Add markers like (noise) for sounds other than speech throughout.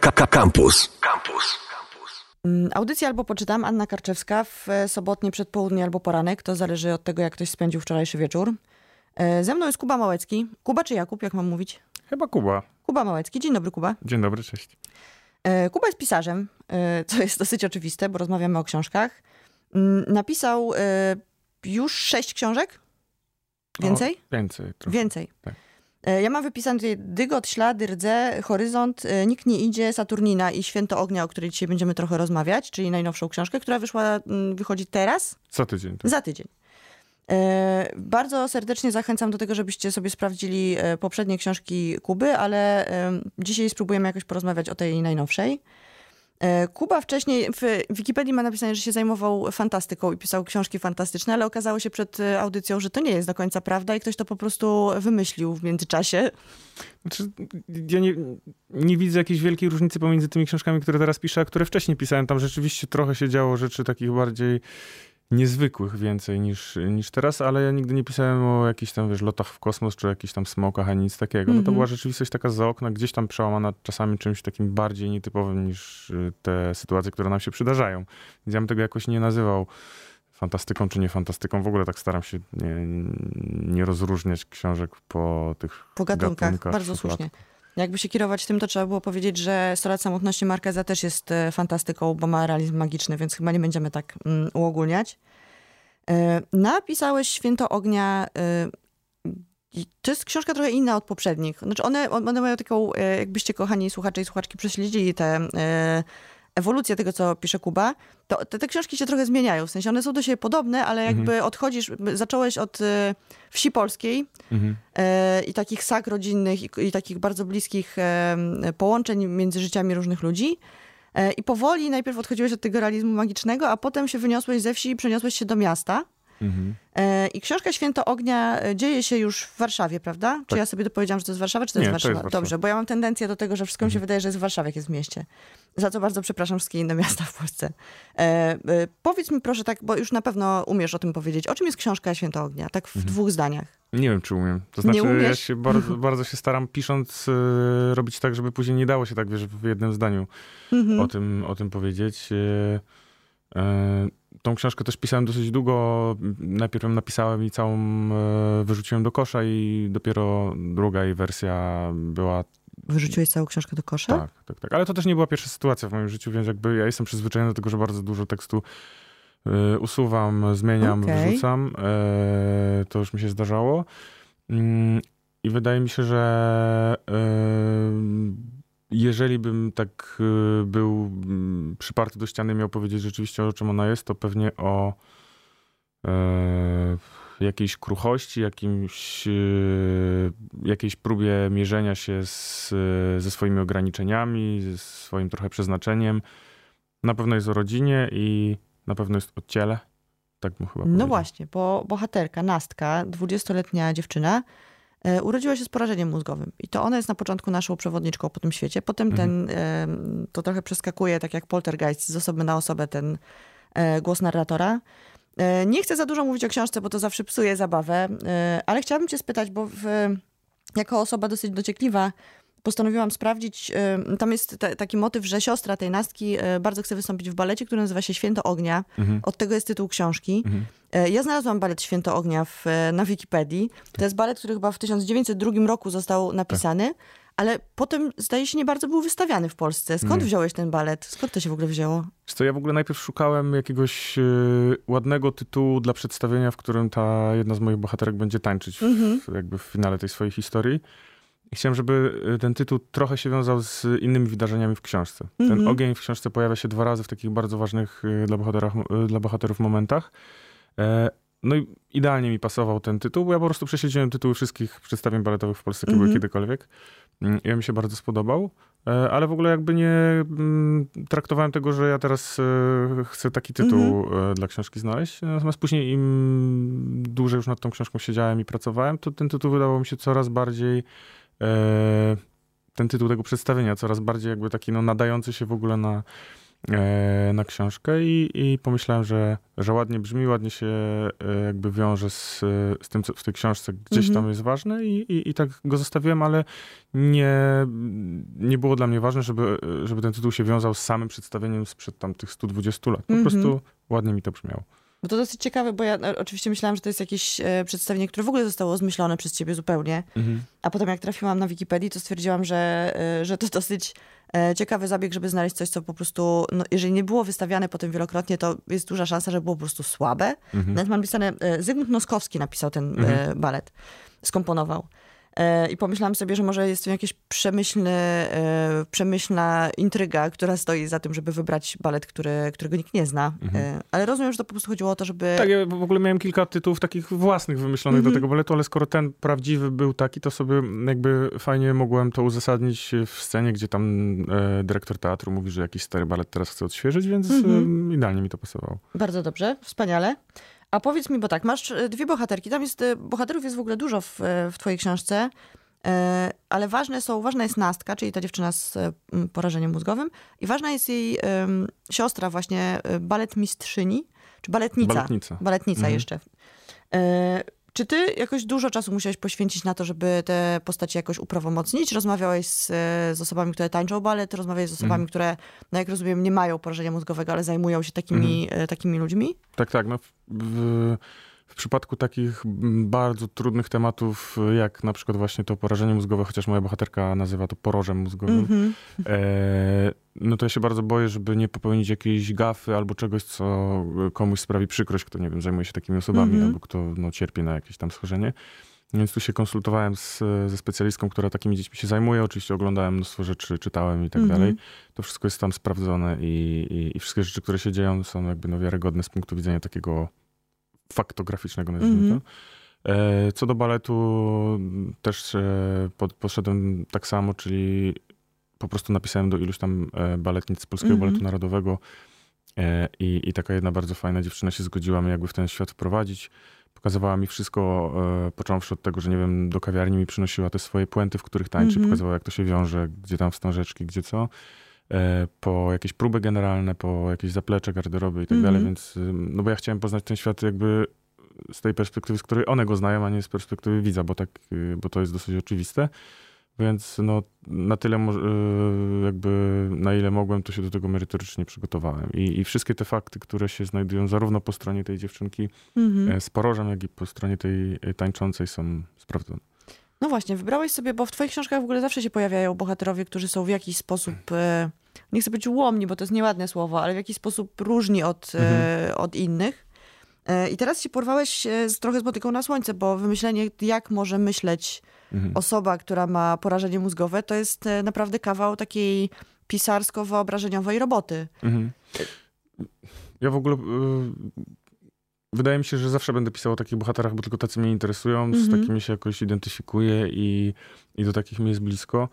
Campus. Campus. Mm, Audycję albo poczytam Anna Karczewska w e, sobotnie przedpołudnie albo poranek. To zależy od tego, jak ktoś spędził wczorajszy wieczór. E, Ze mną jest Kuba Małecki. Kuba czy Jakub, jak mam mówić? Chyba Kuba. Kuba Małecki. Dzień dobry, Kuba. Dzień dobry, cześć. E, Kuba jest pisarzem, co jest dosyć oczywiste, bo rozmawiamy o książkach. Mm, Napisał już sześć książek? Więcej? O, więcej. Trochę. Więcej. Tak. E, Ja mam wypisane tutaj Dygot, Ślady, Rdze, Horyzont, e, Nikt nie idzie, Saturnina i Święto Ognia, o której dzisiaj będziemy trochę rozmawiać, czyli najnowszą książkę, która wyszła, mm, wychodzi teraz, Co tydzień. Tak. za tydzień. E, Bardzo serdecznie zachęcam do tego, żebyście sobie sprawdzili poprzednie książki Kuby, ale dzisiaj spróbujemy jakoś porozmawiać o tej najnowszej. E, Kuba wcześniej w Wikipedii ma napisane, że się zajmował fantastyką i pisał książki fantastyczne, ale okazało się przed audycją, że to nie jest do końca prawda i ktoś to po prostu wymyślił w międzyczasie. Znaczy, ja nie, nie widzę jakiejś wielkiej różnicy pomiędzy tymi książkami, które teraz piszę, a które wcześniej pisałem. Tam rzeczywiście trochę się działo rzeczy takich bardziej niezwykłych więcej niż, niż teraz, ale ja nigdy nie pisałem o jakichś tam, wiesz, lotach w kosmos, czy jakichś tam smokach, ani nic takiego. No to Mhm. była rzeczywistość taka za okna, gdzieś tam przełamana czasami czymś takim bardziej nietypowym niż y, te sytuacje, które nam się przydarzają. Więc ja bym tego jakoś nie nazywał fantastyką czy nie fantastyką. W ogóle tak staram się nie, nie rozróżniać książek po tych Po gatunkach. gatunkach, Bardzo słusznie. Jakby się kierować tym, to trzeba było powiedzieć, że 100 lat samotności Markeza też jest e, fantastyką, bo ma realizm magiczny, więc chyba nie będziemy tak mm, uogólniać. E, Napisałeś Święto Ognia. e, To jest książka trochę inna od poprzednich. Znaczy one, one mają taką, jakbyście kochani słuchacze i słuchaczki prześledzili tę e, ewolucję tego, co pisze Kuba, to te, te książki się trochę zmieniają. W sensie one są do siebie podobne, ale jakby odchodzisz, zacząłeś od e, wsi polskiej, Mhm. e, i takich sak rodzinnych i, i takich bardzo bliskich e, połączeń między życiami różnych ludzi. E, I powoli najpierw odchodziłeś od tego realizmu magicznego, a potem się wyniosłeś ze wsi i przeniosłeś się do miasta. Mhm. E, I książka Święto Ognia e, dzieje się już w Warszawie, prawda? Czy Tak. ja sobie dopowiedziałam, że to jest Warszawa, czy to Nie, jest to Warszawa? jest Warszawa. Dobrze, bo ja mam tendencję do tego, że wszystko mi się wydaje, że jest w Warszawie, jak jest w mieście. Za co bardzo przepraszam wszystkie inne miasta w Polsce. E, e, powiedz mi proszę tak, bo już na pewno umiesz o tym powiedzieć. O czym jest książka Święto Ognia? Tak w dwóch zdaniach. Nie wiem, czy umiem. To Nie znaczy, ja umiesz? się bardzo, (laughs) bardzo się staram pisząc e, robić tak, żeby później nie dało się tak, wiesz, w jednym zdaniu Mhm. o, tym, o tym powiedzieć. E, e, tą książkę też pisałem dosyć długo. Najpierw ją napisałem i całą e, wyrzuciłem do kosza i dopiero druga jej wersja była Wyrzuciłeś całą książkę do kosza? tak, tak, tak. Ale to też nie była pierwsza sytuacja w moim życiu, więc jakby ja jestem przyzwyczajony do tego, że bardzo dużo tekstu y, usuwam, zmieniam, Okej. wyrzucam. E, to już mi się zdarzało. Mm, I wydaje mi się, że e, jeżeli bym tak y, był mm, przyparty do ściany, miał powiedzieć rzeczywiście o czym ona jest, to pewnie o e, jakiejś kruchości, jakimś, y, jakiejś próbie mierzenia się z, y, ze swoimi ograniczeniami, ze swoim trochę przeznaczeniem. Na pewno jest o rodzinie i na pewno jest o ciele. Tak bym chyba No powiedział. właśnie, bo bohaterka, Nastka, 20-letnia dziewczyna, urodziła się z porażeniem mózgowym. I to ona jest na początku naszą przewodniczką po tym świecie. Potem ten, e, to trochę przeskakuje, tak jak poltergeist, z osoby na osobę ten e, głos narratora. E, nie chcę za dużo mówić o książce, bo to zawsze psuje zabawę, e, ale chciałabym cię spytać, bo w, jako osoba dosyć dociekliwa postanowiłam sprawdzić, e, tam jest ta- taki motyw, że siostra tej Nastki e, bardzo chce wystąpić w balecie, który nazywa się Święto Ognia. Mhm. Od tego jest tytuł książki. Mhm. E, Ja znalazłam balet Święto Ognia w, e, na Wikipedii. To jest balet, który chyba w 1902 roku został napisany, ale potem zdaje się nie bardzo był wystawiany w Polsce. Skąd Nie. wziąłeś ten balet? Skąd to się w ogóle wzięło? Co, ja w ogóle najpierw szukałem jakiegoś y, ładnego tytułu dla przedstawienia, w którym ta jedna z moich bohaterek będzie tańczyć w, Mhm. jakby w finale tej swojej historii. I chciałem, żeby ten tytuł trochę się wiązał z innymi wydarzeniami w książce. Mhm. Ten ogień w książce pojawia się dwa razy w takich bardzo ważnych dla, dla bohaterów momentach. E, No i idealnie mi pasował ten tytuł, bo ja po prostu przesiedziałem tytuły wszystkich przedstawień baletowych w Polsce, jakie były Mhm. kiedykolwiek. Mm, I on mi się bardzo spodobał. E, Ale w ogóle jakby nie mm, traktowałem tego, że ja teraz e, chcę taki tytuł e, dla książki znaleźć. Natomiast później im dłużej już nad tą książką siedziałem i pracowałem, to ten tytuł wydawał mi się coraz bardziej ten tytuł tego przedstawienia, coraz bardziej jakby taki no, nadający się w ogóle na, na książkę i, i pomyślałem, że, że ładnie brzmi, ładnie się e, jakby wiąże z, z tym, co w tej książce gdzieś Mhm. tam jest ważne i, i, i tak go zostawiłem, ale nie, nie było dla mnie ważne, żeby, żeby ten tytuł się wiązał z samym przedstawieniem sprzed tam tych 120 lat. Po Mhm. prostu ładnie mi to brzmiało. Bo to dosyć ciekawe, bo ja e, oczywiście myślałam, że to jest jakieś e, przedstawienie, które w ogóle zostało zmyślone przez ciebie zupełnie. A potem jak trafiłam na Wikipedii, to stwierdziłam, że, e, że to dosyć e, ciekawy zabieg, żeby znaleźć coś, co po prostu, no, jeżeli nie było wystawiane potem wielokrotnie, to jest duża szansa, że było po prostu słabe. Mhm. Nawet mam napisane, e, Zygmunt Noskowski napisał ten Mhm. e, balet, skomponował. E, I pomyślałam sobie, że może jest to jakaś przemyślny, e, przemyślna intryga, która stoi za tym, żeby wybrać balet, który, którego nikt nie zna. Mhm. E, Ale rozumiem, że to po prostu chodziło o to, żeby... Tak, ja w ogóle miałem kilka tytułów takich własnych wymyślonych Mhm. do tego baletu, ale skoro ten prawdziwy był taki, to sobie jakby fajnie mogłem to uzasadnić w scenie, gdzie tam dyrektor teatru mówi, że jakiś stary balet teraz chce odświeżyć, więc Mhm. idealnie mi to pasowało. Bardzo dobrze, wspaniale. A powiedz mi, bo tak, masz e, dwie bohaterki, tam jest, e, bohaterów jest w ogóle dużo w, e, w twojej książce, ale ważne są, ważna jest Nastka, czyli ta dziewczyna z porażeniem mózgowym i ważna jest jej em, siostra właśnie, baletmistrzyni, czy baletnica. Baletnica. Baletnica Mhm. jeszcze. Czy ty jakoś dużo czasu musiałeś poświęcić na to, żeby te postacie jakoś uprawomocnić? Rozmawiałeś z, z osobami, które tańczą balet, rozmawiałeś z osobami, Mhm. które, no jak rozumiem, nie mają porażenia mózgowego, ale zajmują się takimi, e, takimi ludźmi? Tak, tak. No w, w, w przypadku takich m, bardzo trudnych tematów, jak na przykład właśnie to porażenie mózgowe, chociaż moja bohaterka nazywa to porożem mózgowym, Mhm. E, no to ja się bardzo boję, żeby nie popełnić jakiejś gafy albo czegoś, co komuś sprawi przykrość, kto, nie wiem, zajmuje się takimi osobami Mhm. albo kto no, cierpi na jakieś tam schorzenie. Więc tu się konsultowałem z, ze specjalistką, która takimi dziećmi się zajmuje. Oczywiście oglądałem mnóstwo rzeczy, czytałem i tak Mhm. dalej. To wszystko jest tam sprawdzone i, i, i wszystkie rzeczy, które się dzieją są jakby no, wiarygodne z punktu widzenia takiego faktograficznego, nazwijmy Mhm. to. E, Co do baletu, też e, pod, poszedłem tak samo, czyli po prostu napisałem do iluś tam e, baletnic z Polskiego Mhm. Baletu Narodowego i, i taka jedna bardzo fajna dziewczyna się zgodziła mnie jakby w ten świat wprowadzić. Pokazywała mi wszystko, począwszy od tego, że nie wiem, do kawiarni mi przynosiła te swoje puenty, w których tańczy, Mhm. pokazywała jak to się wiąże, gdzie tam wstążeczki, gdzie co. E, Po jakieś próby generalne, po jakieś zaplecze, garderoby i tak Mhm. dalej, więc y, no bo ja chciałem poznać ten świat jakby z tej perspektywy, z której one go znają, a nie z perspektywy widza, bo tak, y, bo to jest dosyć oczywiste. Więc no, na tyle y, jakby, na ile mogłem, to się do tego merytorycznie przygotowałem. I, I wszystkie te fakty, które się znajdują zarówno po stronie tej dziewczynki Mhm. e, z porożem, jak i po stronie tej e, tańczącej są sprawdzone. No właśnie, wybrałeś sobie, bo w twoich książkach w ogóle zawsze się pojawiają bohaterowie, którzy są w jakiś sposób, e, nie chcę być ułomni, bo to jest nieładne słowo, ale w jakiś sposób różni od, e, Mhm. od innych. E, I teraz się porwałeś z, trochę z motyką na słońce, bo wymyślenie, jak może myśleć Mhm. osoba, która ma porażenie mózgowe, to jest naprawdę kawał takiej pisarsko-wyobrażeniowej roboty. Mhm. Ja w ogóle. Wydaje mi się, że zawsze będę pisał o takich bohaterach, bo tylko tacy mnie interesują, z Mhm. takimi się jakoś identyfikuję i, i do takich mi jest blisko.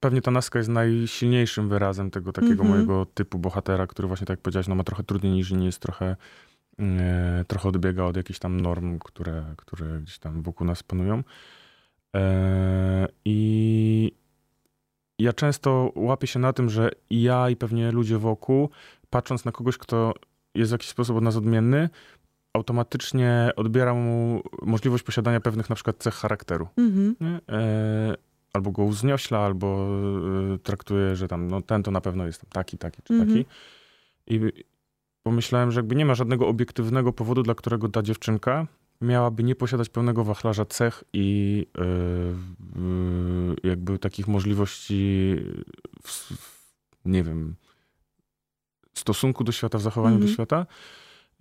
Pewnie ta naska jest najsilniejszym wyrazem tego takiego Mhm. mojego typu bohatera, który właśnie, tak jak powiedziałeś, no ma trochę trudniej niż inni, jest trochę, e, trochę odbiega od jakichś tam norm, które, które gdzieś tam wokół nas panują. E, I ja często łapię się na tym, że i ja i pewnie ludzie wokół, patrząc na kogoś, kto jest w jakiś sposób od nas odmienny, automatycznie odbiera mu możliwość posiadania pewnych na przykład cech charakteru. Mhm. E, albo go uzniośla, albo e, traktuje, że tam no, ten to na pewno jest taki, taki czy Mhm. taki. I pomyślałem, że jakby nie ma żadnego obiektywnego powodu, dla którego ta dziewczynka miałaby nie posiadać pełnego wachlarza cech i e, w- jakby takich możliwości w, w, nie wiem, stosunku do świata, w zachowaniu Mhm. do świata.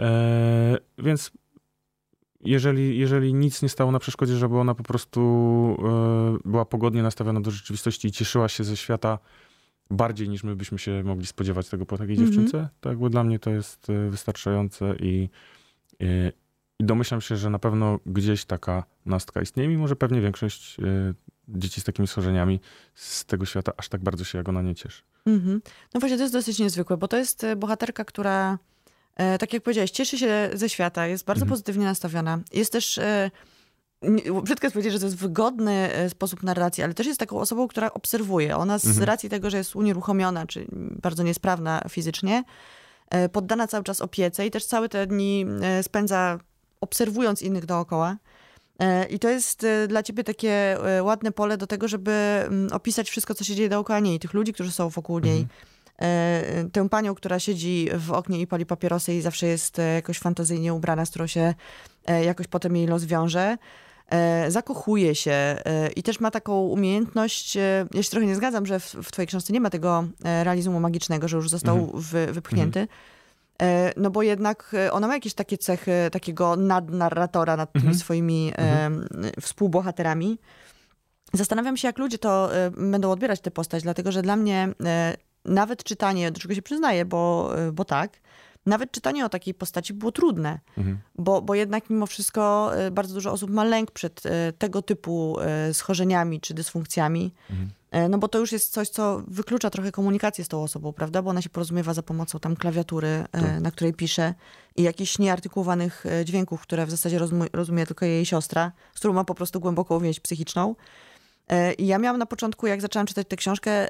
E, więc jeżeli, jeżeli nic nie stało na przeszkodzie, żeby ona po prostu e, była pogodnie nastawiona do rzeczywistości i cieszyła się ze świata bardziej niż my byśmy się mogli spodziewać tego po takiej Mhm. dziewczynce, to jakby dla mnie to jest e, wystarczające i, i, i domyślam się, że na pewno gdzieś taka nastka istnieje, mimo że pewnie większość dzieci z takimi schorzeniami z tego świata aż tak bardzo się jak ona nie cieszy. Mhm. No właśnie, to jest dosyć niezwykłe, bo to jest bohaterka, która, tak jak powiedziałeś, cieszy się ze świata, jest bardzo Mhm. pozytywnie nastawiona. Jest też, e, brzydko jest powiedzieć, że to jest wygodny sposób narracji, ale też jest taką osobą, która obserwuje. Ona z mhm. racji tego, że jest unieruchomiona, czy bardzo niesprawna fizycznie, poddana cały czas opiece i też całe te dni spędza obserwując innych dookoła. E, I to jest e, dla ciebie takie e, ładne pole do tego, żeby mm, opisać wszystko, co się dzieje dookoła niej, tych ludzi, którzy są wokół niej. Mhm. Tę panią, która siedzi w oknie i pali papierosy i zawsze jest jakoś fantazyjnie ubrana, z którą się jakoś potem jej los wiąże. Zakochuje się i też ma taką umiejętność, ja się trochę nie zgadzam, że w, w twojej książce nie ma tego realizmu magicznego, że już został mhm. wy, wypchnięty, mhm E, no bo jednak e, ona ma jakieś takie cechy takiego nadnarratora nad tymi mhm. swoimi mhm. współbohaterami. Zastanawiam się, jak ludzie to e, będą odbierać tę postać, dlatego że dla mnie nawet czytanie, do czego się przyznaję, bo, bo tak, nawet czytanie o takiej postaci było trudne, mhm. bo, bo jednak mimo wszystko bardzo dużo osób ma lęk przed tego typu schorzeniami czy dysfunkcjami. Mhm. E, no bo to już jest coś, co wyklucza trochę komunikację z tą osobą, prawda? Bo ona się porozumiewa za pomocą tam klawiatury, e, tak. na której pisze i jakichś nieartykułowanych e, dźwięków, które w zasadzie rozumie, rozumie tylko jej siostra, z którą ma po prostu głęboką więź psychiczną. I ja miałam na początku, jak zaczęłam czytać tę książkę,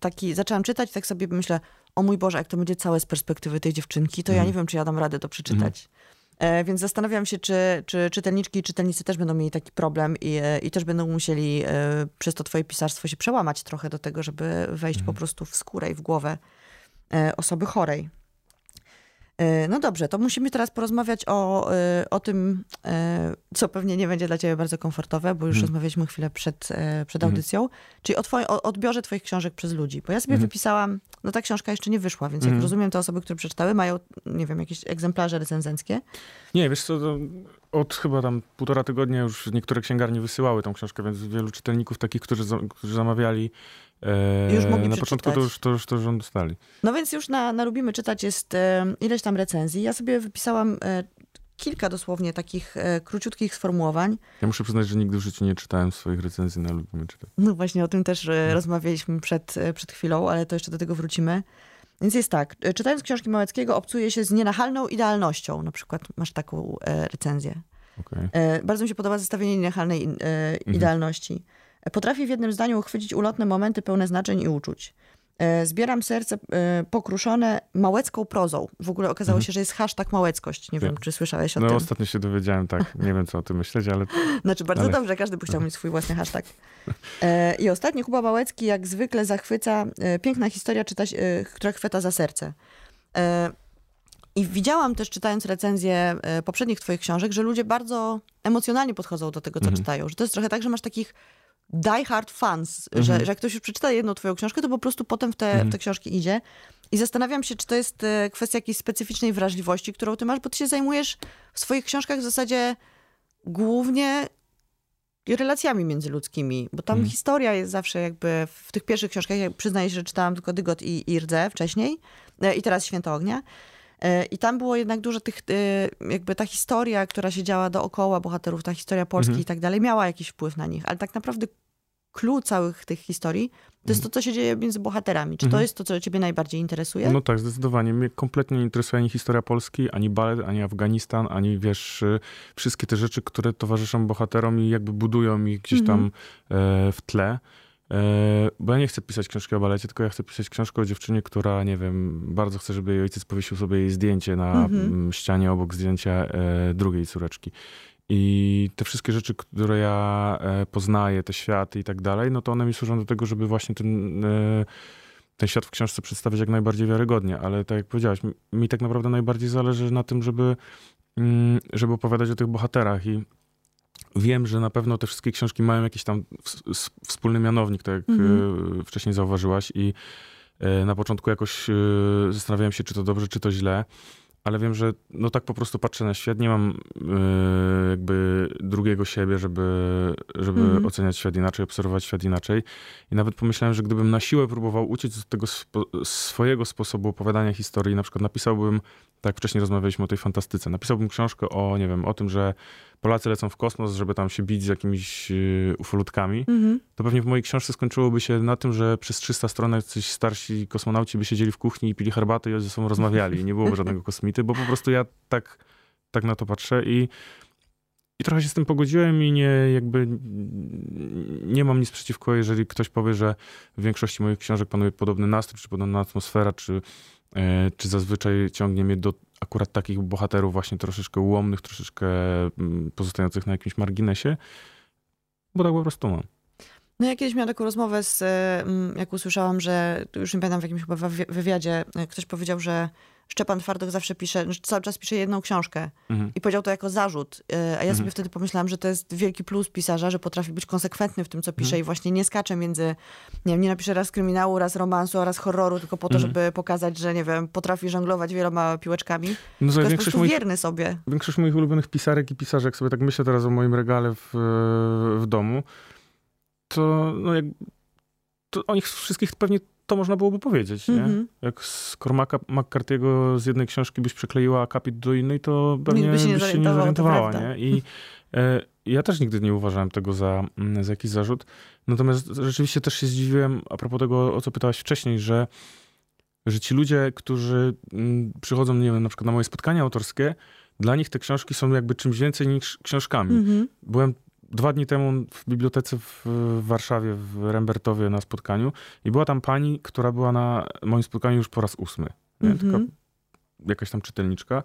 taki, zaczęłam czytać, tak sobie myślę, o mój Boże, jak to będzie całe z perspektywy tej dziewczynki, to mm. ja mhm. nie wiem, czy ja dam radę to przeczytać. E, więc zastanawiam się, czy, czy czytelniczki i czytelnicy też będą mieli taki problem i, e, i też będą musieli e, przez to twoje pisarstwo się przełamać trochę do tego, żeby wejść mhm. po prostu w skórę i w głowę osoby chorej. E, no dobrze, to musimy teraz porozmawiać o, e, o tym, e, co pewnie nie będzie dla ciebie bardzo komfortowe, bo już hmm. rozmawialiśmy chwilę przed, przed mhm. audycją, hmm. czyli o, twoi, o odbiorze twoich książek przez ludzi. Bo ja sobie hmm. wypisałam, no ta książka jeszcze nie wyszła, więc jak mhm. rozumiem, te osoby, które przeczytały, mają, nie wiem, jakieś egzemplarze recenzenckie. Nie, wiesz co, od chyba tam półtora tygodnia już niektóre księgarnie wysyłały tą książkę, więc wielu czytelników takich, którzy, którzy zamawiali Eee, już mogli Na początku to już, to, już, to już on dostali. No więc już na, na Lubimy Czytać jest e, ileś tam recenzji. Ja sobie wypisałam e, kilka dosłownie takich e, króciutkich sformułowań. Ja muszę przyznać, że nigdy w życiu nie czytałem swoich recenzji na Lubimy Czytać. No właśnie, o tym też e, rozmawialiśmy przed, e, przed chwilą, ale to jeszcze do tego wrócimy. Więc jest tak, e, czytając książki Małeckiego obcuje się z nienachalną idealnością. Na przykład masz taką recenzję. Okay. Bardzo mi się podoba zestawienie nienachalnej mhm. idealności. Potrafi w jednym zdaniu uchwycić ulotne momenty pełne znaczeń i uczuć. E, zbieram serce e, pokruszone małecką prozą. W ogóle okazało mhm. się, że jest hashtag małeckość. Nie wiem, czy słyszałeś o no, tym. No ostatnio się dowiedziałem, tak. (laughs) Nie wiem, co o tym myśleć, ale... Znaczy bardzo ale... dobrze, każdy by chciał mieć swój własny hashtag. E, I ostatni, Kuba Małecki jak zwykle zachwyca. Piękna historia, czyta, która chwyta za serce. I widziałam też, czytając recenzje poprzednich twoich książek, że ludzie bardzo emocjonalnie podchodzą do tego, co mhm. czytają. Że to jest trochę tak, że masz takich die hard fans, mhm. że, że jak ktoś już przeczyta jedną twoją książkę, to po prostu potem w te, mhm. w te książki idzie. I zastanawiam się, czy to jest e, kwestia jakiejś specyficznej wrażliwości, którą ty masz, bo ty się zajmujesz w swoich książkach w zasadzie głównie relacjami międzyludzkimi, bo tam mhm. historia jest zawsze jakby w tych pierwszych książkach, ja przyznaję się, że czytałam tylko Dygot i, i Rdze wcześniej e, i teraz Święto Ognia. E, I tam było jednak dużo tych, jakby ta historia, która się działa dookoła bohaterów, ta historia Polski mhm. i tak dalej, miała jakiś wpływ na nich, ale tak naprawdę clue całych tych historii to jest to, co się dzieje między bohaterami. Czy to mhm. jest to, co ciebie najbardziej interesuje? No tak, zdecydowanie. Mnie kompletnie nie interesuje ani historia Polski, ani balet, ani Afganistan, ani wiesz, y, wszystkie te rzeczy, które towarzyszą bohaterom i jakby budują ich gdzieś tam mhm. e, w tle. E, bo ja nie chcę pisać książki o balecie, tylko ja chcę pisać książkę o dziewczynie, która, nie wiem, bardzo chce, żeby jej ojciec powiesił sobie jej zdjęcie na mhm. ścianie obok zdjęcia e, drugiej córeczki. I te wszystkie rzeczy, które ja e, poznaję, te światy i tak dalej, no to one mi służą do tego, żeby właśnie ten, ten świat w książce przedstawić jak najbardziej wiarygodnie. Ale tak jak powiedziałeś, mi tak naprawdę najbardziej zależy na tym, żeby, mm, żeby opowiadać o tych bohaterach i wiem, że na pewno te wszystkie książki mają jakiś tam wspólny mianownik, tak jak mhm. E, wcześniej zauważyłaś i na początku jakoś zastanawiałem się, czy to dobrze, czy to źle ale wiem, że no tak po prostu patrzę na świat, nie mam jakby drugiego siebie, żeby, żeby mm. oceniać świat inaczej, obserwować świat inaczej. I nawet pomyślałem, że gdybym na siłę próbował uciec od tego spo, swojego sposobu opowiadania historii, na przykład napisałbym, tak wcześniej rozmawialiśmy o tej fantastyce, napisałbym książkę o, nie wiem, o tym, że Polacy lecą w kosmos, żeby tam się bić z jakimiś y, ufolutkami, mm-hmm. to pewnie w mojej książce skończyłoby się na tym, że przez 300 stron jacyś starsi kosmonauci by siedzieli w kuchni i pili herbatę i ze sobą rozmawiali. Nie byłoby żadnego kosmity, bo po prostu ja tak, tak na to patrzę i i trochę się z tym pogodziłem i nie jakby nie mam nic przeciwko, jeżeli ktoś powie, że w większości moich książek panuje podobny nastrój, czy podobna atmosfera, czy, czy zazwyczaj ciągnie mnie do akurat takich bohaterów właśnie troszeczkę ułomnych, troszeczkę mm, pozostających na jakimś marginesie, bo tak po prostu mam. No ja kiedyś miałam taką rozmowę z, mm, jak usłyszałam, że, już nie pamiętam w jakimś chyba wywiadzie, e, ktoś powiedział, że Szczepan Twardok zawsze pisze, cały czas pisze jedną książkę mhm. i powiedział to jako zarzut. E, a ja mhm. sobie wtedy pomyślałam, że to jest wielki plus pisarza, że potrafi być konsekwentny w tym, co pisze mhm. i właśnie nie skacze między, nie wiem, nie napisze raz kryminału, raz romansu, raz horroru, tylko po to, mhm. żeby pokazać, że nie wiem, potrafi żonglować wieloma piłeczkami. No, to jest po moich, wierny sobie. Większość moich ulubionych pisarek i pisarzek, sobie tak myślę teraz o moim regale w, w domu, to, no jak, to o nich wszystkich pewnie to można byłoby powiedzieć, nie? Mm -hmm. Jak z Cormaca McCarthy'ego z jednej książki byś przykleiła akapit do innej, to pewnie byś się nie, byś się nie zorientowała, nie? I e, ja też nigdy nie uważałem tego za, mm, za jakiś zarzut. Natomiast rzeczywiście też się zdziwiłem, a propos tego, o co pytałaś wcześniej, że, że ci ludzie, którzy mm, przychodzą, nie wiem, na przykład na moje spotkania autorskie, dla nich te książki są jakby czymś więcej niż książkami. Mm -hmm. Byłem dwa dni temu w bibliotece w Warszawie, w Rembertowie na spotkaniu i była tam pani, która była na moim spotkaniu już po raz ósmy. Nie? Mm -hmm. Tylko jakaś tam czytelniczka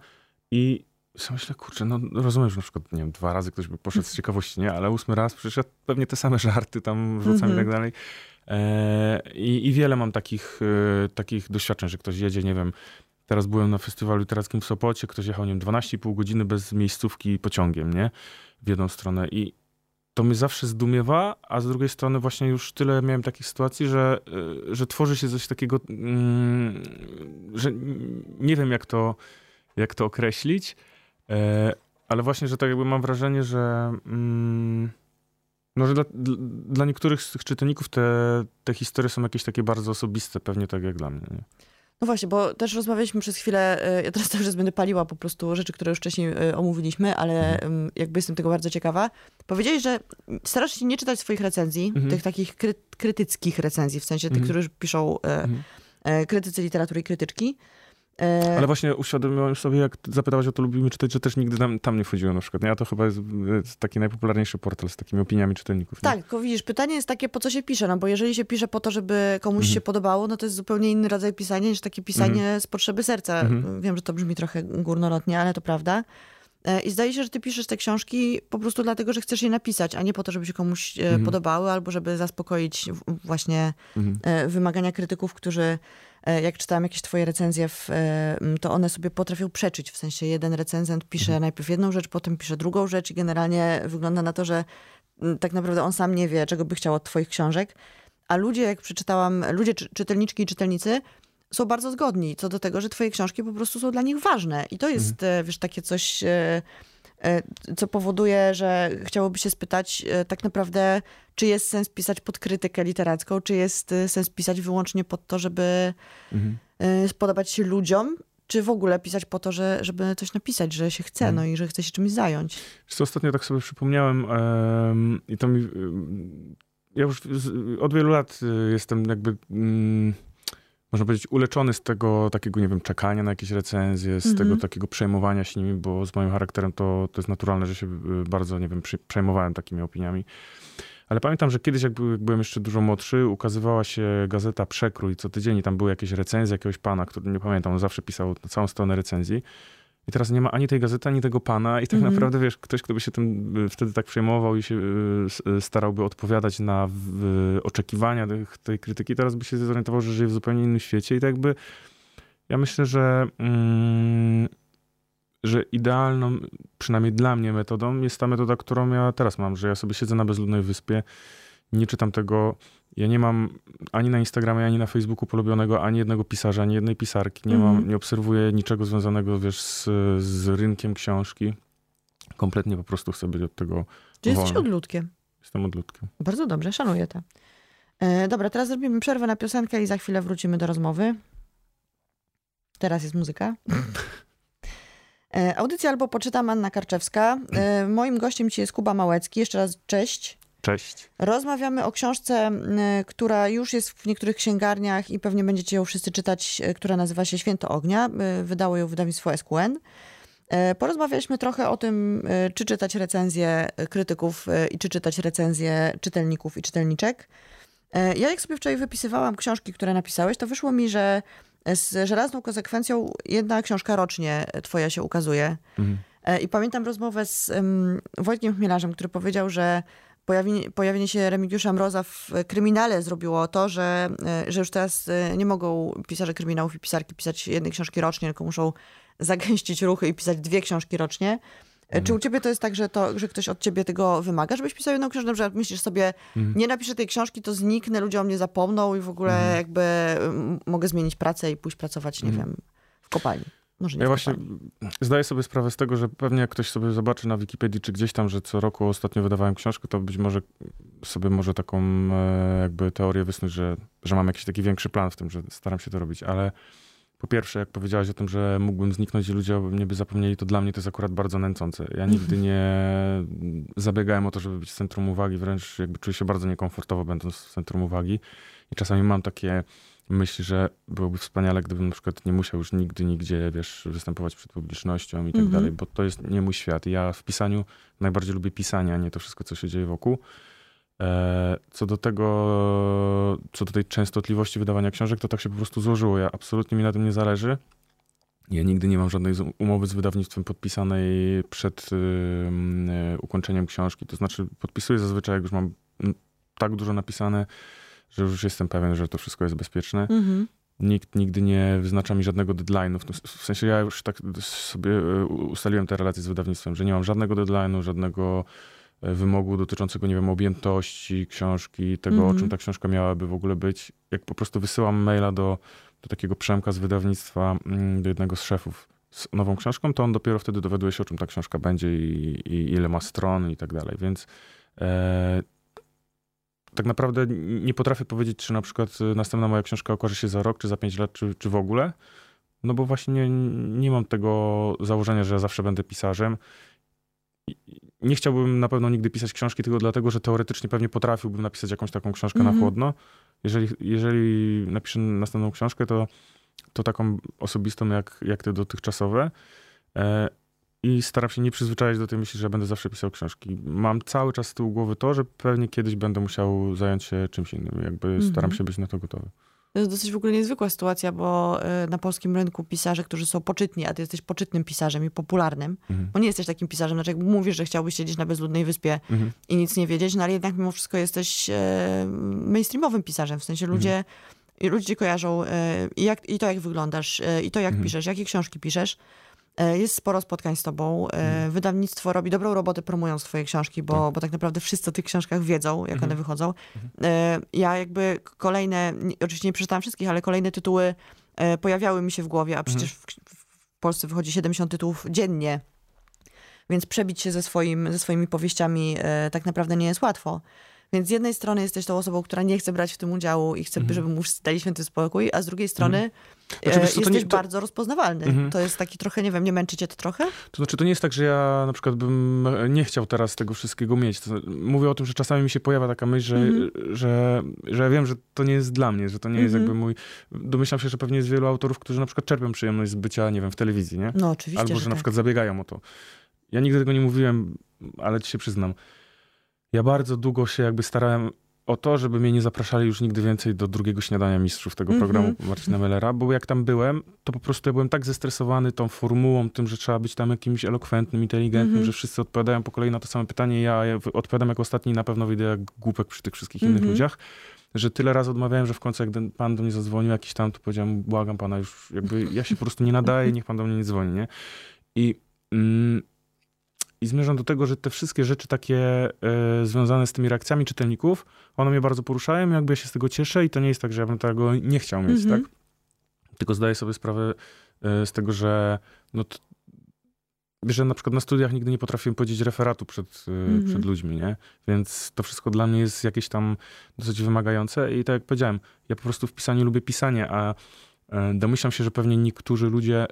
i sobie myślę, kurczę, no rozumiem, że na przykład, nie wiem, dwa razy ktoś by poszedł z ciekawości, nie? Ale ósmy raz przyszedł pewnie te same żarty tam wrzucam mm -hmm. i tak mhm. dalej. E, i, I wiele mam takich, e, takich doświadczeń, że ktoś jedzie, nie wiem, teraz byłem na festiwalu literackim w Sopocie, ktoś jechał, nie wiem, 12,5 godziny bez miejscówki pociągiem, nie? W jedną stronę i to mnie zawsze zdumiewa, a z drugiej strony właśnie już tyle miałem takich sytuacji, że, y, że tworzy się coś takiego, mm, że nie wiem jak to, jak to określić, e, ale właśnie, że tak jakby mam wrażenie, że mm, no, że dla, dla niektórych z tych czytelników te, te historie są jakieś takie bardzo osobiste, pewnie tak jak dla mnie. Nie? No właśnie, bo też rozmawialiśmy przez chwilę, e, ja teraz (laughs) też będę paliła po prostu rzeczy, które już wcześniej e, omówiliśmy, ale mhm. jakby jestem tego bardzo ciekawa. Powiedziałeś, że starasz się nie czytać swoich recenzji, mhm. tych takich kry krytyckich recenzji, w sensie tych, mhm. którzy piszą e, mhm. krytycy literatury i krytyczki, Ale właśnie uświadomiłem sobie, jak zapytałaś o to lubimy czytać, że też nigdy tam, tam nie wchodziłem na przykład. Nie? A to chyba jest, taki najpopularniejszy portal z takimi opiniami czytelników. Nie? Tak, tylko widzisz, pytanie jest takie, po co się pisze, no bo jeżeli się pisze po to, żeby komuś mhm. się podobało, no to jest zupełnie inny rodzaj pisania niż takie pisanie mhm. z potrzeby serca. Mhm. Wiem, że to brzmi trochę górnolotnie, ale to prawda. E, I zdaje się, że ty piszesz te książki po prostu dlatego, że chcesz je napisać, a nie po to, żeby się komuś e, mhm. podobały, albo żeby zaspokoić właśnie mhm. wymagania krytyków, którzy E, jak czytałam jakieś twoje recenzje, w, e, to one sobie potrafią przeczyć. W sensie jeden recenzent pisze mhm. najpierw jedną rzecz, potem pisze drugą rzecz i generalnie wygląda na to, że tak naprawdę on sam nie wie, czego by chciał od twoich książek. A ludzie, jak przeczytałam, ludzie, czytelniczki i czytelnicy, są bardzo zgodni co do tego, że twoje książki po prostu są dla nich ważne. I to jest, mhm. wiesz, takie coś E, co powoduje, że chciałoby się spytać e, tak naprawdę, czy jest sens pisać pod krytykę literacką, czy jest e, sens pisać wyłącznie pod to, żeby mhm. spodobać się ludziom, czy w ogóle pisać po to, że, żeby coś napisać, że się chce, mhm. no i że chce się czymś zająć. Co ostatnio tak sobie przypomniałem i to mi... Ja już od wielu lat jestem jakby... Um, można powiedzieć, uleczony z tego takiego, nie wiem, czekania na jakieś recenzje, z mm -hmm. tego takiego przejmowania się nimi, bo z moim charakterem to, to jest naturalne, że się y, bardzo, nie wiem, przejmowałem takimi opiniami. Ale pamiętam, że kiedyś, jak byłem jeszcze dużo młodszy, ukazywała się gazeta Przekrój co tydzień i tam były jakieś recenzje jakiegoś pana, który nie pamiętam, on zawsze pisał całą stronę recenzji. I teraz nie ma ani tej gazety, ani tego pana, i tak mm -hmm. naprawdę wiesz, ktoś, kto by się tym y, wtedy tak przejmował i się y, starałby odpowiadać na oczekiwania tej krytyki, teraz by się zorientował, że żyje w zupełnie innym świecie. I tak jakby ja myślę, że, mm, że idealną, przynajmniej dla mnie, metodą jest ta metoda, którą ja teraz mam, że ja sobie siedzę na bezludnej wyspie, nie czytam tego ja nie mam ani na Instagramie, ani na Facebooku polubionego ani jednego pisarza, ani jednej pisarki. Nie, mam, mhm. nie obserwuję niczego związanego, wiesz, z, z rynkiem książki. Kompletnie po prostu chcę być od tego Czy jesteś odludkiem? Jestem odludkiem. Bardzo dobrze, szanuję to. E, dobra, teraz zrobimy przerwę na piosenkę i za chwilę wrócimy do rozmowy. Teraz jest muzyka. E, audycja albo poczytam Anna Karczewska. E, moim gościem dzisiaj jest Kuba Małecki. Jeszcze raz cześć. Cześć. Rozmawiamy o książce, która już jest w niektórych księgarniach i pewnie będziecie ją wszyscy czytać, e, która nazywa się Święto Ognia. E, wydało ją wydawnictwo SQN. E, porozmawialiśmy trochę o tym, czy czytać recenzje krytyków i czy czytać recenzje czytelników i czytelniczek. Ja jak sobie wczoraj wypisywałam książki, które napisałeś, to wyszło mi, że z żelazną konsekwencją jedna książka rocznie twoja się ukazuje. Mhm. I pamiętam rozmowę z Wojtkiem Chmielarzem, który powiedział, że pojawienie, pojawienie się Remigiusza Mroza w kryminale zrobiło to, że, że już teraz nie mogą pisarze kryminałów i pisarki pisać jednej książki rocznie, tylko muszą (laughs) zagęścić ruchy i pisać dwie książki rocznie. Mhm. Czy u ciebie to jest tak, że, to, że ktoś od ciebie tego wymaga, żebyś pisał jedną książkę, że myślisz sobie, mhm. nie napiszę tej książki, to zniknę, ludzie o mnie zapomną i w ogóle mhm. jakby mogę zmienić pracę i pójść pracować, nie mhm. wiem, w kopalni. Może nie ja właśnie zdaję sobie sprawę z tego, że pewnie jak ktoś sobie zobaczy na Wikipedii czy gdzieś tam, że co roku ostatnio wydawałem książkę, to być może sobie może taką e, jakby teorię wysnuć, że, że mam jakiś taki większy plan w tym, że staram się to robić, ale po pierwsze, jak powiedziałaś o tym, że mógłbym zniknąć i ludzie mnie by zapomnieli, to dla mnie to jest akurat bardzo nęcące. Ja nigdy nie zabiegałem o to, żeby być w centrum uwagi, wręcz jakby czuję się bardzo niekomfortowo będąc w centrum uwagi. I czasami mam takie myśli, że byłoby wspaniale, gdybym na przykład nie musiał już nigdy, nigdzie, wiesz, występować przed publicznością i tak mhm. dalej, bo to jest nie mój świat. Ja w pisaniu najbardziej lubię pisanie, a nie to wszystko, co się dzieje wokół. E, co do tego, co do tej częstotliwości wydawania książek, to tak się po prostu złożyło. Ja absolutnie mi na tym nie zależy. Ja nigdy nie mam żadnej umowy z wydawnictwem podpisanej przed yy, ukończeniem książki. To znaczy, podpisuję zazwyczaj, jak już mam tak dużo napisane, że już jestem pewien, że to wszystko jest bezpieczne. Mhm. Nikt nigdy nie wyznacza mi żadnego deadline'u. W, w sensie ja już tak sobie e, ustaliłem te relacje z wydawnictwem, że nie mam żadnego deadline'u, żadnego wymogu dotyczącego, nie wiem, objętości książki, tego, o czym mhm. ta książka miałaby w ogóle być. Jak po prostu wysyłam maila do, do takiego Przemka z wydawnictwa, mm, do jednego z szefów z nową książką, to on dopiero wtedy dowiaduje się, o czym ta książka będzie i, i ile ma stron i tak dalej. Więc e, tak naprawdę nie potrafię powiedzieć, czy na przykład następna moja książka okaże się za rok, czy za pięć lat, czy, czy w ogóle. No bo właśnie nie, nie mam tego założenia, że ja zawsze będę pisarzem nie chciałbym na pewno nigdy pisać książki tylko dlatego, że teoretycznie pewnie potrafiłbym napisać jakąś taką książkę mm -hmm. na mhm. chłodno. Jeżeli, jeżeli napiszę następną książkę, to, to taką osobistą jak, jak te dotychczasowe. I staram się nie przyzwyczaić do tej myśli, że będę zawsze pisał książki. Mam cały czas z tyłu głowy to, że pewnie kiedyś będę musiał zająć się czymś innym. Jakby -hmm. staram się być na to gotowy. To jest dosyć w ogóle niezwykła sytuacja, bo y, na polskim rynku pisarze, którzy są poczytni, a ty jesteś poczytnym pisarzem i popularnym, mhm. bo nie jesteś takim pisarzem, znaczy jak mówisz, że chciałbyś siedzieć na bezludnej wyspie mhm. i nic nie wiedzieć, no ale jednak mimo wszystko jesteś e, mainstreamowym pisarzem, w sensie ludzie, mhm. ludzie kojarzą e, i, jak, i to jak wyglądasz, i to jak mhm. piszesz, jakie książki piszesz. E, jest sporo spotkań z tobą. E, mhm. Wydawnictwo robi dobrą robotę promując twoje książki, bo, tak. bo tak naprawdę wszyscy o tych książkach wiedzą, jak mhm. one wychodzą. Mhm. E, ja jakby kolejne, oczywiście nie przeczytałam wszystkich, ale kolejne tytuły pojawiały mi się w głowie, a przecież w, w Polsce wychodzi 70 tytułów dziennie. Więc przebić się ze, swoim, ze swoimi powieściami tak naprawdę nie jest łatwo. Więc z jednej strony jesteś tą osobą, która nie chce brać w tym udziału i chce, żeby mu dali święty spokój, a z drugiej strony. Znaczy, e, jesteś nie, to... bardzo rozpoznawalny. Mhm. To jest taki trochę, nie wiem, nie męczycie to trochę? To znaczy, to nie jest tak, że ja na przykład bym nie chciał teraz tego wszystkiego mieć. To, mówię o tym, że czasami mi się pojawia taka myśl, że, mhm. że, że ja wiem, że to nie jest dla mnie, że to nie jest jakby mój... Domyślam się, że pewnie jest wielu autorów, którzy na przykład czerpią przyjemność z bycia, nie wiem, w telewizji, nie? No oczywiście, Albo, że, że na tak. przykład zabiegają o to. Ja nigdy tego nie mówiłem, ale ci się przyznam. Ja bardzo długo się jakby starałem o to, żeby mnie nie zapraszali już nigdy więcej do drugiego śniadania mistrzów tego mm -hmm. programu Marcina Mellera, bo jak tam byłem, to po prostu ja byłem tak zestresowany tą formułą, tym, że trzeba być tam jakimś elokwentnym, inteligentnym, mm -hmm. że wszyscy odpowiadają po kolei na to samo pytanie, ja, ja odpowiadam jako ostatni i na pewno wyjdę jak głupek przy tych wszystkich innych mm -hmm. ludziach, że tyle razy odmawiałem, że w końcu jak pan do mnie zadzwonił jakiś tam, to powiedziałem, błagam pana już, jakby ja się po prostu nie nadaję, niech pan do mnie nie dzwoni, nie? I mm, i zmierzam do tego, że te wszystkie rzeczy takie y, związane z tymi reakcjami czytelników, one mnie bardzo poruszają, jakby ja się z tego cieszę i to nie jest tak, że ja bym tego nie chciał mieć, mm -hmm. tak? Tylko zdaję sobie sprawę y, z tego, że no, że na przykład na studiach nigdy nie potrafiłem powiedzieć referatu przed, mm -hmm. przed ludźmi, nie? Więc to wszystko dla mnie jest jakieś tam dosyć wymagające i tak jak powiedziałem, ja po prostu w pisaniu lubię pisanie, a domyślam się, że pewnie niektórzy ludzie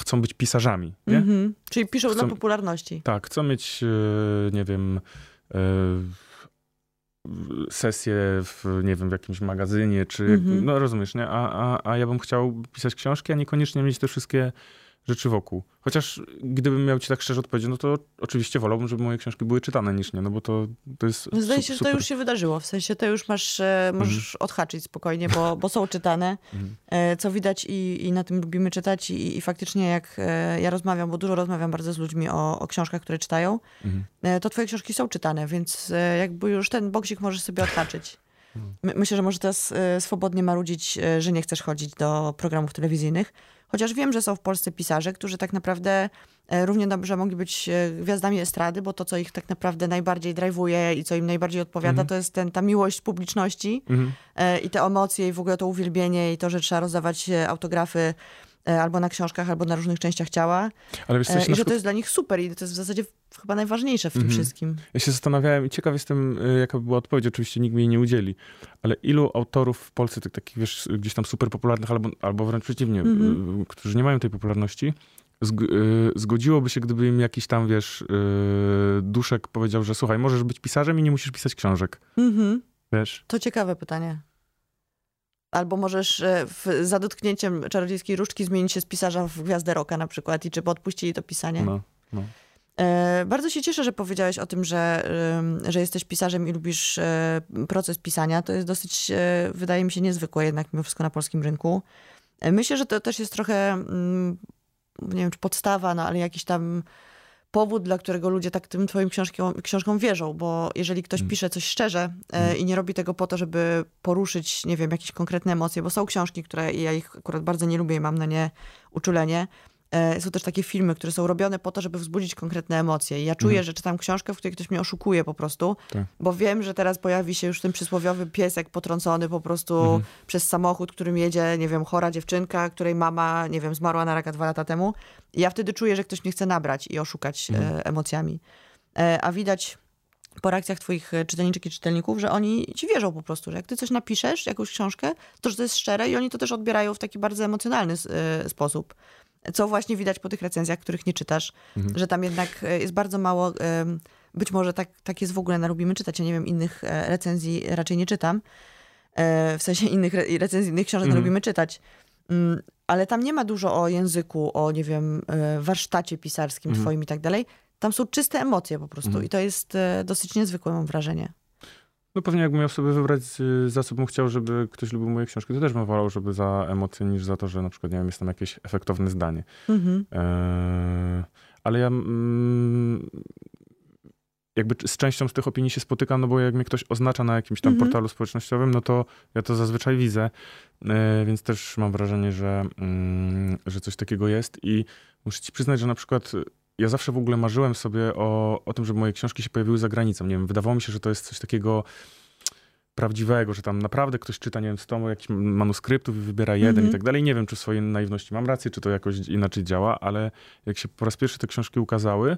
chcą być pisarzami. Nie? Mm-hmm. Czyli piszą chcą, dla popularności. Tak, chcą mieć, e, nie wiem, e, sesję w, nie wiem, w jakimś magazynie, czy, mm-hmm. no rozumiesz, nie? A, a, a ja bym chciał pisać książki, a niekoniecznie mieć te wszystkie rzeczy wokół. Chociaż gdybym miał ci tak szczerze odpowiedzieć, no to oczywiście wolałbym, żeby moje książki były czytane niż nie, no bo to, to jest Zdaje się, że to już się wydarzyło, w sensie to już masz, e, możesz mhm. odhaczyć spokojnie, bo, bo są czytane, mhm. E, co widać i, i na tym lubimy czytać i, i faktycznie jak e, ja rozmawiam, bo dużo rozmawiam bardzo z ludźmi o, o książkach, które czytają, mhm. to twoje książki są czytane, więc jakby już ten boksik możesz sobie odhaczyć. My, myślę, że może teraz swobodnie marudzić, że nie chcesz chodzić do programów telewizyjnych, Chociaż wiem, że są w Polsce pisarze, którzy tak naprawdę e, równie dobrze mogli być e, gwiazdami estrady, bo to, co ich tak naprawdę najbardziej drive'uje i co im najbardziej odpowiada, mhm. to jest ten, ta miłość publiczności mhm. E, i te emocje i w ogóle to uwielbienie i to, że trzeba rozdawać autografy albo na książkach, albo na różnych częściach ciała. Ale wiesz, I że przykład... to jest dla nich super i to jest w zasadzie chyba najważniejsze w tym mhm. wszystkim. Ja się zastanawiałem i ciekaw jestem, jaka by była odpowiedź. Oczywiście nikt mi jej nie udzieli. Ale ilu autorów w Polsce, tych takich, wiesz, gdzieś tam super popularnych, albo, albo wręcz przeciwnie, mhm. którzy nie mają tej popularności, zgodziłoby się, gdyby im jakiś tam, wiesz, duszek powiedział, że słuchaj, możesz być pisarzem i nie musisz pisać książek. Mhm. Wiesz? To ciekawe pytanie. Albo możesz w, za dotknięciem czarodziejskiej różdżki zmienić się z pisarza w gwiazdę roka na przykład i czy by odpuścili to pisanie. No, no. E, bardzo się cieszę, że powiedziałeś o tym, że, że jesteś pisarzem i lubisz e, proces pisania. To jest dosyć, e, wydaje mi się, niezwykłe jednak mimo wszystko na polskim rynku. Myślę, że to też jest trochę, mm, nie wiem czy podstawa, no ale jakiś tam powód, dla którego ludzie tak tym twoim książkom, książkom wierzą, bo jeżeli ktoś mm. pisze coś szczerze mm. i nie robi tego po to, żeby poruszyć, nie wiem, jakieś konkretne emocje, bo są książki, które ja ich akurat bardzo nie lubię i mam na nie uczulenie, E, są też takie filmy, które są robione po to, żeby wzbudzić konkretne emocje. I ja czuję, mhm. że czytam książkę, w której ktoś mnie oszukuje po prostu, tak. bo wiem, że teraz pojawi się już ten przysłowiowy piesek potrącony po prostu mhm. przez samochód, którym jedzie, nie wiem, chora dziewczynka, której mama, nie wiem, zmarła na raka dwa lata temu. I ja wtedy czuję, że ktoś mnie chce nabrać i oszukać e, mhm. emocjami. E, a widać po reakcjach twoich czytelniczek i czytelników, że oni ci wierzą po prostu, że jak ty coś napiszesz, jakąś książkę, to że to jest szczere i oni to też odbierają w taki bardzo emocjonalny sposób. Co właśnie widać po tych recenzjach, których nie czytasz, mhm. że tam jednak e, jest bardzo mało. Być może tak, tak jest w ogóle na Lubimy Czytać. Ja nie wiem, innych e, recenzji raczej nie czytam. E, w sensie innych recenzji, innych książek mhm. Lubimy Czytać. Mm, ale tam nie ma dużo o języku, o nie wiem, warsztacie pisarskim mhm. twoim i tak dalej. Tam są czyste emocje po prostu mhm. i to jest dosyć niezwykłe, mam wrażenie. No pewnie jakbym miał sobie wybrać, y, za co bym chciał, żeby ktoś lubił moje książki, to też bym wolał, żeby za emocje, niż za to, że na przykład, nie wiem, jest tam jakieś efektowne zdanie. Mhm. E, ale ja mm, jakby z częścią z tych opinii się spotykam, no bo jak mnie ktoś oznacza na jakimś tam mhm. portalu społecznościowym, no to ja to zazwyczaj widzę, e, więc też mam wrażenie, że, mm, że coś takiego jest i muszę ci przyznać, że na przykład ja zawsze w ogóle marzyłem sobie o, o tym, żeby moje książki się pojawiły za granicą. Nie wiem, wydawało mi się, że to jest coś takiego prawdziwego, że tam naprawdę ktoś czyta, nie wiem, 100 jakichś manuskryptów i wybiera jeden mm -hmm. i tak dalej. Nie wiem, czy w swojej naiwności mam rację, czy to jakoś inaczej działa, ale jak się po raz pierwszy te książki ukazały,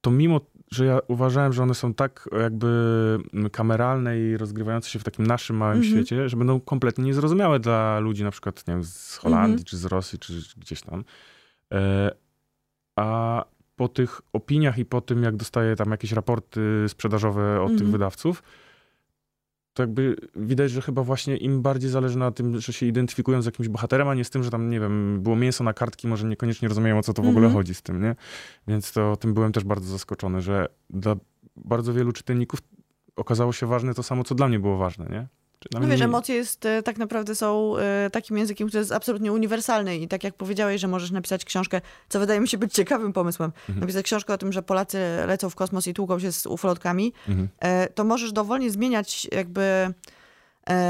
to mimo, że ja uważałem, że one są tak jakby kameralne i rozgrywające się w takim naszym małym mm -hmm. świecie, że będą kompletnie niezrozumiałe dla ludzi na przykład, nie wiem, z Holandii, mm -hmm. czy z Rosji, czy gdzieś tam. A po tych opiniach i po tym, jak dostaję tam jakieś raporty sprzedażowe od tych mhm. wydawców, to jakby widać, że chyba właśnie im bardziej zależy na tym, że się identyfikują z jakimś bohaterem, a nie z tym, że tam, nie wiem, było mięso na kartki, może niekoniecznie rozumieją, o co to w ogóle mhm. chodzi z tym, nie? Więc to tym byłem też bardzo zaskoczony, że dla bardzo wielu czytelników okazało się ważne to samo, co dla mnie było ważne, nie? No wiesz, emocje jest, e, tak naprawdę są e, takim językiem, który jest absolutnie uniwersalny i tak jak powiedziałeś, że możesz napisać książkę, co wydaje mi się być ciekawym pomysłem, mhm. napisać książkę o tym, że Polacy lecą w kosmos i tłuką się z ufolotkami, mhm. E, to możesz dowolnie zmieniać jakby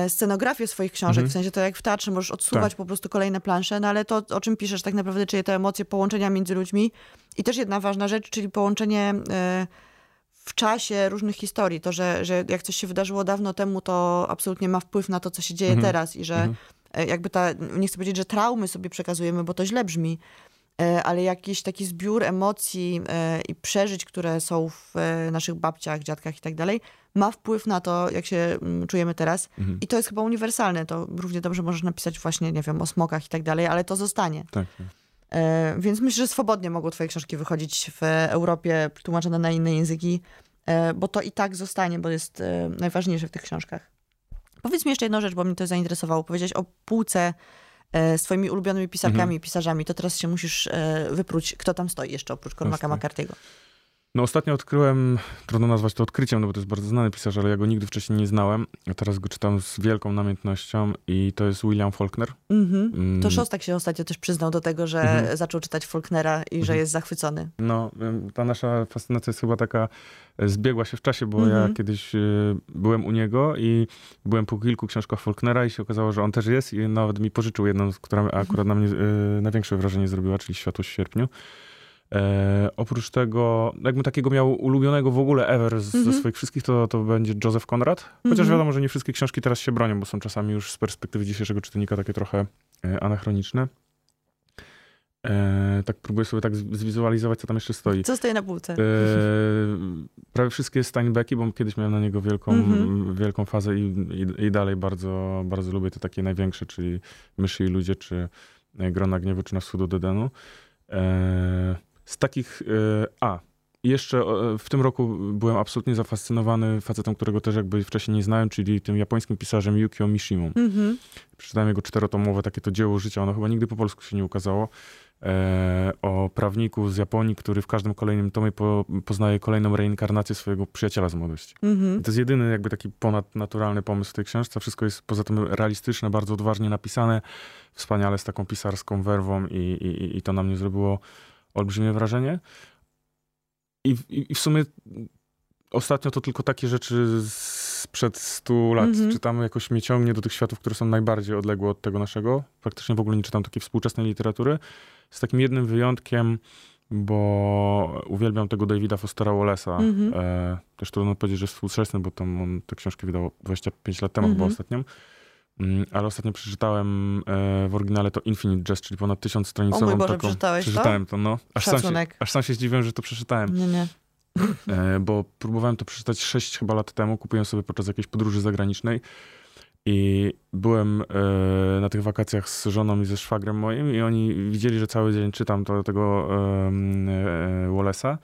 scenografię swoich książek, mhm. w sensie to jak w teatrze możesz odsuwać tak. po prostu kolejne plansze, no ale to, o czym piszesz tak naprawdę, czyli te emocje, połączenia między ludźmi i też jedna ważna rzecz, czyli połączenie w czasie różnych historii. To, że, że jak coś się wydarzyło dawno temu, to absolutnie ma wpływ na to, co się dzieje mhm. teraz i że mhm. E, jakby ta, nie chcę powiedzieć, że traumy sobie przekazujemy, bo to źle brzmi, e, ale jakiś taki zbiór emocji e, i przeżyć, które są w naszych babciach, dziadkach i tak dalej, ma wpływ na to, jak się mm, czujemy teraz. Mhm. I to jest chyba uniwersalne. To równie dobrze możesz napisać właśnie, nie wiem, o smokach i tak dalej, ale to zostanie. Tak, tak. E, więc myślę, że swobodnie mogą twoje książki wychodzić w Europie, tłumaczone na inne języki, e, bo to i tak zostanie, bo jest e, najważniejsze w tych książkach. Powiedz mi jeszcze jedną rzecz, bo mnie to zainteresowało. Powiedziałeś o półce e, swoimi ulubionymi pisarkami i pisarzami, to teraz się musisz wypróć, kto tam stoi jeszcze oprócz Jasne. McCarthy'ego. No ostatnio odkryłem, trudno nazwać to odkryciem, no bo to jest bardzo znany pisarz, ale ja go nigdy wcześniej nie znałem. A teraz go czytam z wielką namiętnością i to jest William Faulkner. Mhm. Mm, To Szostak się ostatnio też przyznał do tego, że Mhm. zaczął czytać Faulknera i że Mhm. jest zachwycony. No, ta nasza fascynacja jest chyba taka, e, zbiegła się w czasie, bo Mhm. ja kiedyś e, byłem u niego i byłem po kilku książkach Faulknera i się okazało, że on też jest i nawet mi pożyczył jedną, która akurat na mnie e, największe wrażenie zrobiła, czyli Światło w sierpniu. E, oprócz tego, jakbym takiego miał ulubionego w ogóle ever z, Mhm. ze swoich wszystkich, to, to będzie Joseph Conrad. Chociaż Mhm. wiadomo, że nie wszystkie książki teraz się bronią, bo są czasami już z perspektywy dzisiejszego czytelnika takie trochę e, anachroniczne. E, tak próbuję sobie tak zwizualizować, co tam jeszcze stoi. Co stoi na półce? E, prawie wszystkie Steinbecki, bo kiedyś miałem na niego wielką, Mhm. wielką fazę i, i, i dalej bardzo, bardzo lubię te takie największe, czyli Myszy i Ludzie, czy Grona Gniewu, czy Na wschód od Edenu. E, z takich... E, a, jeszcze e, w tym roku byłem absolutnie zafascynowany facetem, którego też jakby wcześniej nie znałem, czyli tym japońskim pisarzem Yukio Mishimą. Mhm. Przeczytałem jego czterotomowe takie to dzieło życia, ono chyba nigdy po polsku się nie ukazało, e, o prawniku z Japonii, który w każdym kolejnym tomie po, poznaje kolejną reinkarnację swojego przyjaciela z młodości. Mhm. I to jest jedyny jakby taki ponadnaturalny pomysł w tej książce. Wszystko jest poza tym realistyczne, bardzo odważnie napisane, wspaniale z taką pisarską werwą i, i, i to na mnie zrobiło olbrzymie wrażenie. I, w- i, I w sumie ostatnio to tylko takie rzeczy sprzed 100 lat Mhm. czytam, jakoś mnie ciągnie do tych światów, które są najbardziej odległe od tego naszego. Praktycznie w ogóle nie czytam takiej współczesnej literatury. Z takim jednym wyjątkiem, bo uwielbiam tego Davida Fostera Wallace'a. Mhm. E, też trudno powiedzieć, że jest współczesny, bo tam on tę książkę wydał 25 lat temu Mhm. chyba ostatnią. Mm, Ale ostatnio przeczytałem e, w oryginale to Infinite Jest, czyli ponad tysiąc stronicową O mój Boże, taką. przeczytałeś to? Przeczytałem to, no. Aż sam, się, aż sam się zdziwiłem, że to przeczytałem. Nie, nie. E, bo próbowałem to przeczytać 6 chyba lat temu, kupiłem sobie podczas jakiejś podróży zagranicznej i byłem e, na tych wakacjach z żoną i ze szwagrem moim i oni widzieli, że cały dzień czytam to, tego Wallace'a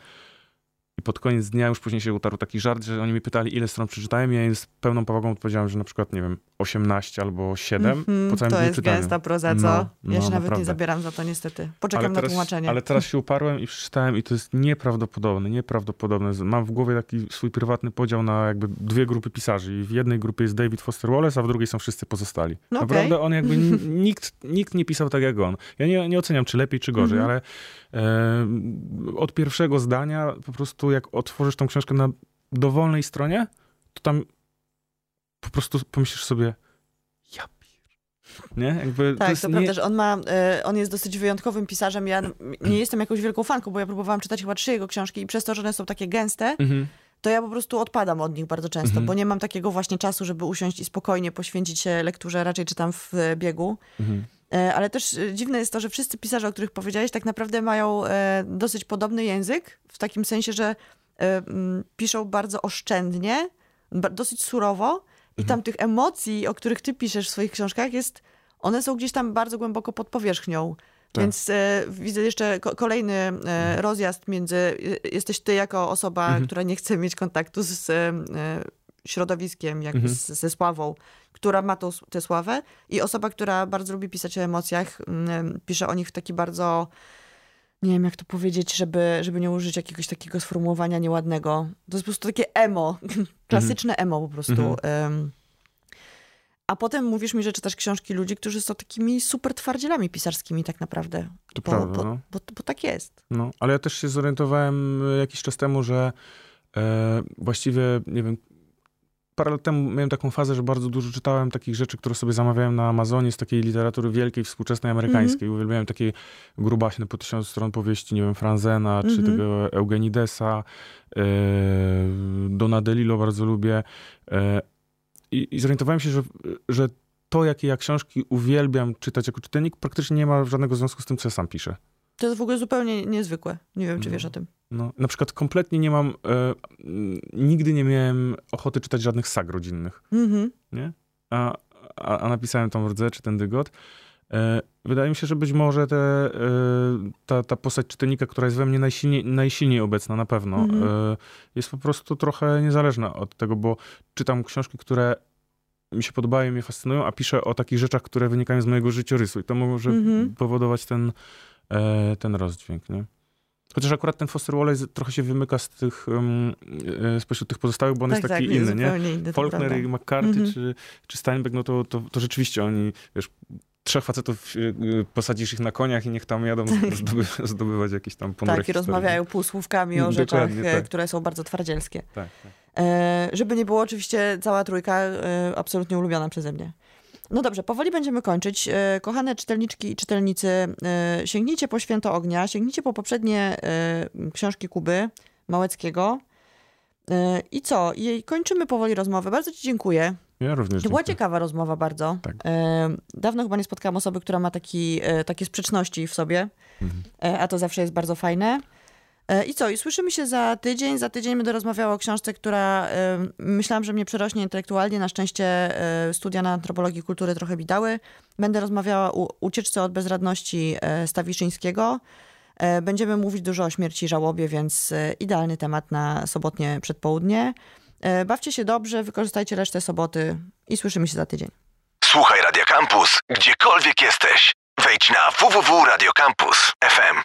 i pod koniec dnia już później się utarł taki żart, że oni mi pytali, ile stron przeczytałem ja im z pełną powagą odpowiedziałem, że na przykład, nie wiem, 18 albo 7 Mhm, po całym to jest czytania. gęsta proza, co? No, ja no, się nawet naprawdę. nie zabieram za to niestety. Poczekam na teraz, tłumaczenie. ale teraz się uparłem i przeczytałem i to jest nieprawdopodobne, nieprawdopodobne. Mam w głowie taki swój prywatny podział na jakby dwie grupy pisarzy i w jednej grupie jest David Foster Wallace, a w drugiej są wszyscy pozostali. No. Naprawdę on jakby (laughs) nikt, nikt nie pisał tak jak on. Ja nie, nie oceniam, czy lepiej, czy gorzej, Mhm. ale e, od pierwszego zdania po prostu jak otworzysz tą książkę na dowolnej stronie, to tam po prostu pomyślisz sobie ja. Nie? Jakby Tak, to, jest prawda, nie... że on ma, e, on jest dosyć wyjątkowym pisarzem. Ja nie jestem jakąś wielką fanką, bo ja próbowałam czytać chyba trzy jego książki i przez to, że one są takie gęste, Mhm. to ja po prostu odpadam od nich bardzo często, Mhm. bo nie mam takiego właśnie czasu, żeby usiąść i spokojnie poświęcić się lekturze, raczej czytam w e, biegu. Mhm. E, Ale też e, dziwne jest to, że wszyscy pisarze, o których powiedziałeś, tak naprawdę mają e, dosyć podobny język, w takim sensie, że piszą bardzo oszczędnie, dosyć surowo i Mhm. tam tych emocji, o których ty piszesz w swoich książkach, jest, one są gdzieś tam bardzo głęboko pod powierzchnią. Tak. Więc e, widzę jeszcze ko- kolejny e, rozjazd między, e, jesteś ty jako osoba, Mhm. która nie chce mieć kontaktu z środowiskiem, jak Mhm. z, ze sławą, która ma tą, tę sławę i osoba, która bardzo lubi pisać o emocjach, mm, pisze o nich w taki bardzo, nie wiem jak to powiedzieć, żeby, żeby nie użyć jakiegoś takiego sformułowania nieładnego. To jest po prostu takie emo, (laughs) klasyczne emo po prostu. Mhm. A potem mówisz mi, że czytasz książki ludzi, którzy są takimi super twardzielami pisarskimi tak naprawdę. To bo, prawda, bo, no. bo, bo tak jest. No, ale ja też się zorientowałem e, jakiś czas temu, że e, właściwie, nie wiem, parę lat temu miałem taką fazę, że bardzo dużo czytałem takich rzeczy, które sobie zamawiałem na Amazonie z takiej literatury wielkiej, współczesnej amerykańskiej. Uwielbiałem takie grubaśne po tysiąc stron powieści, nie wiem, Franzena, czy Mhm. tego Eugenidesa, e, Dona DeLillo bardzo lubię. E, i, I zorientowałem się, że, że to, jakie ja książki uwielbiam czytać jako czytelnik, praktycznie nie ma żadnego związku z tym, co ja sam piszę. To jest w ogóle zupełnie niezwykłe. Nie wiem, czy No. wiesz o tym. No, na przykład kompletnie nie mam, e, nigdy nie miałem ochoty czytać żadnych sag rodzinnych, Mhm. nie? A, a, a napisałem tą Rdzę czy ten Dygot. E, wydaje mi się, że być może te, e, ta, ta postać czytelnika, która jest we mnie najsilniej, najsilniej obecna na pewno, Mhm. e, jest po prostu trochę niezależna od tego, bo czytam książki, które mi się podobają, mnie fascynują, a piszę o takich rzeczach, które wynikają z mojego życiorysu i to może Mhm. powodować ten, ten rozdźwięk, nie? Chociaż akurat ten Foster Wallace trochę się wymyka z tych, um, e, spośród tych pozostałych, bo on jest taki tak, inny, nie? inny, Faulkner i McCarthy Mhm. czy, czy Steinbeck, no to, to, to rzeczywiście oni, wiesz, trzech facetów, posadzisz ich na koniach i niech tam jadą (laughs) zdoby, zdobywać jakieś tam ponure Tak, i rozmawiają półsłówkami o Mm, rzeczach, e, tak. które są bardzo twardzielskie. Tak, tak. E, żeby nie było oczywiście cała trójka e, absolutnie ulubiona przeze mnie. No dobrze, powoli będziemy kończyć. E, kochane czytelniczki i czytelnicy, e, sięgnijcie po Święto Ognia, sięgnijcie po poprzednie e, książki Kuby Małeckiego. I co? I kończymy powoli rozmowę. Bardzo Ci dziękuję. Ja również To była dziękuję. ciekawa rozmowa bardzo. Tak. Dawno chyba nie spotkałam osoby, która ma taki, takie sprzeczności w sobie, Mhm. a to zawsze jest bardzo fajne. E, I co? I słyszymy się za tydzień. Za tydzień będę rozmawiała o książce, która e, myślałam, że mnie przerośnie intelektualnie. Na szczęście e, studia na antropologii kultury trochę mi dały. Będę rozmawiała o ucieczce od bezradności e, Stawiszyńskiego. Będziemy mówić dużo o śmierci żałobie, więc idealny temat na sobotnie przedpołudnie. Bawcie się dobrze, wykorzystajcie resztę soboty i słyszymy się za tydzień. Słuchaj Radio Campus, gdziekolwiek jesteś. Wejdź na www.radiocampus.fm.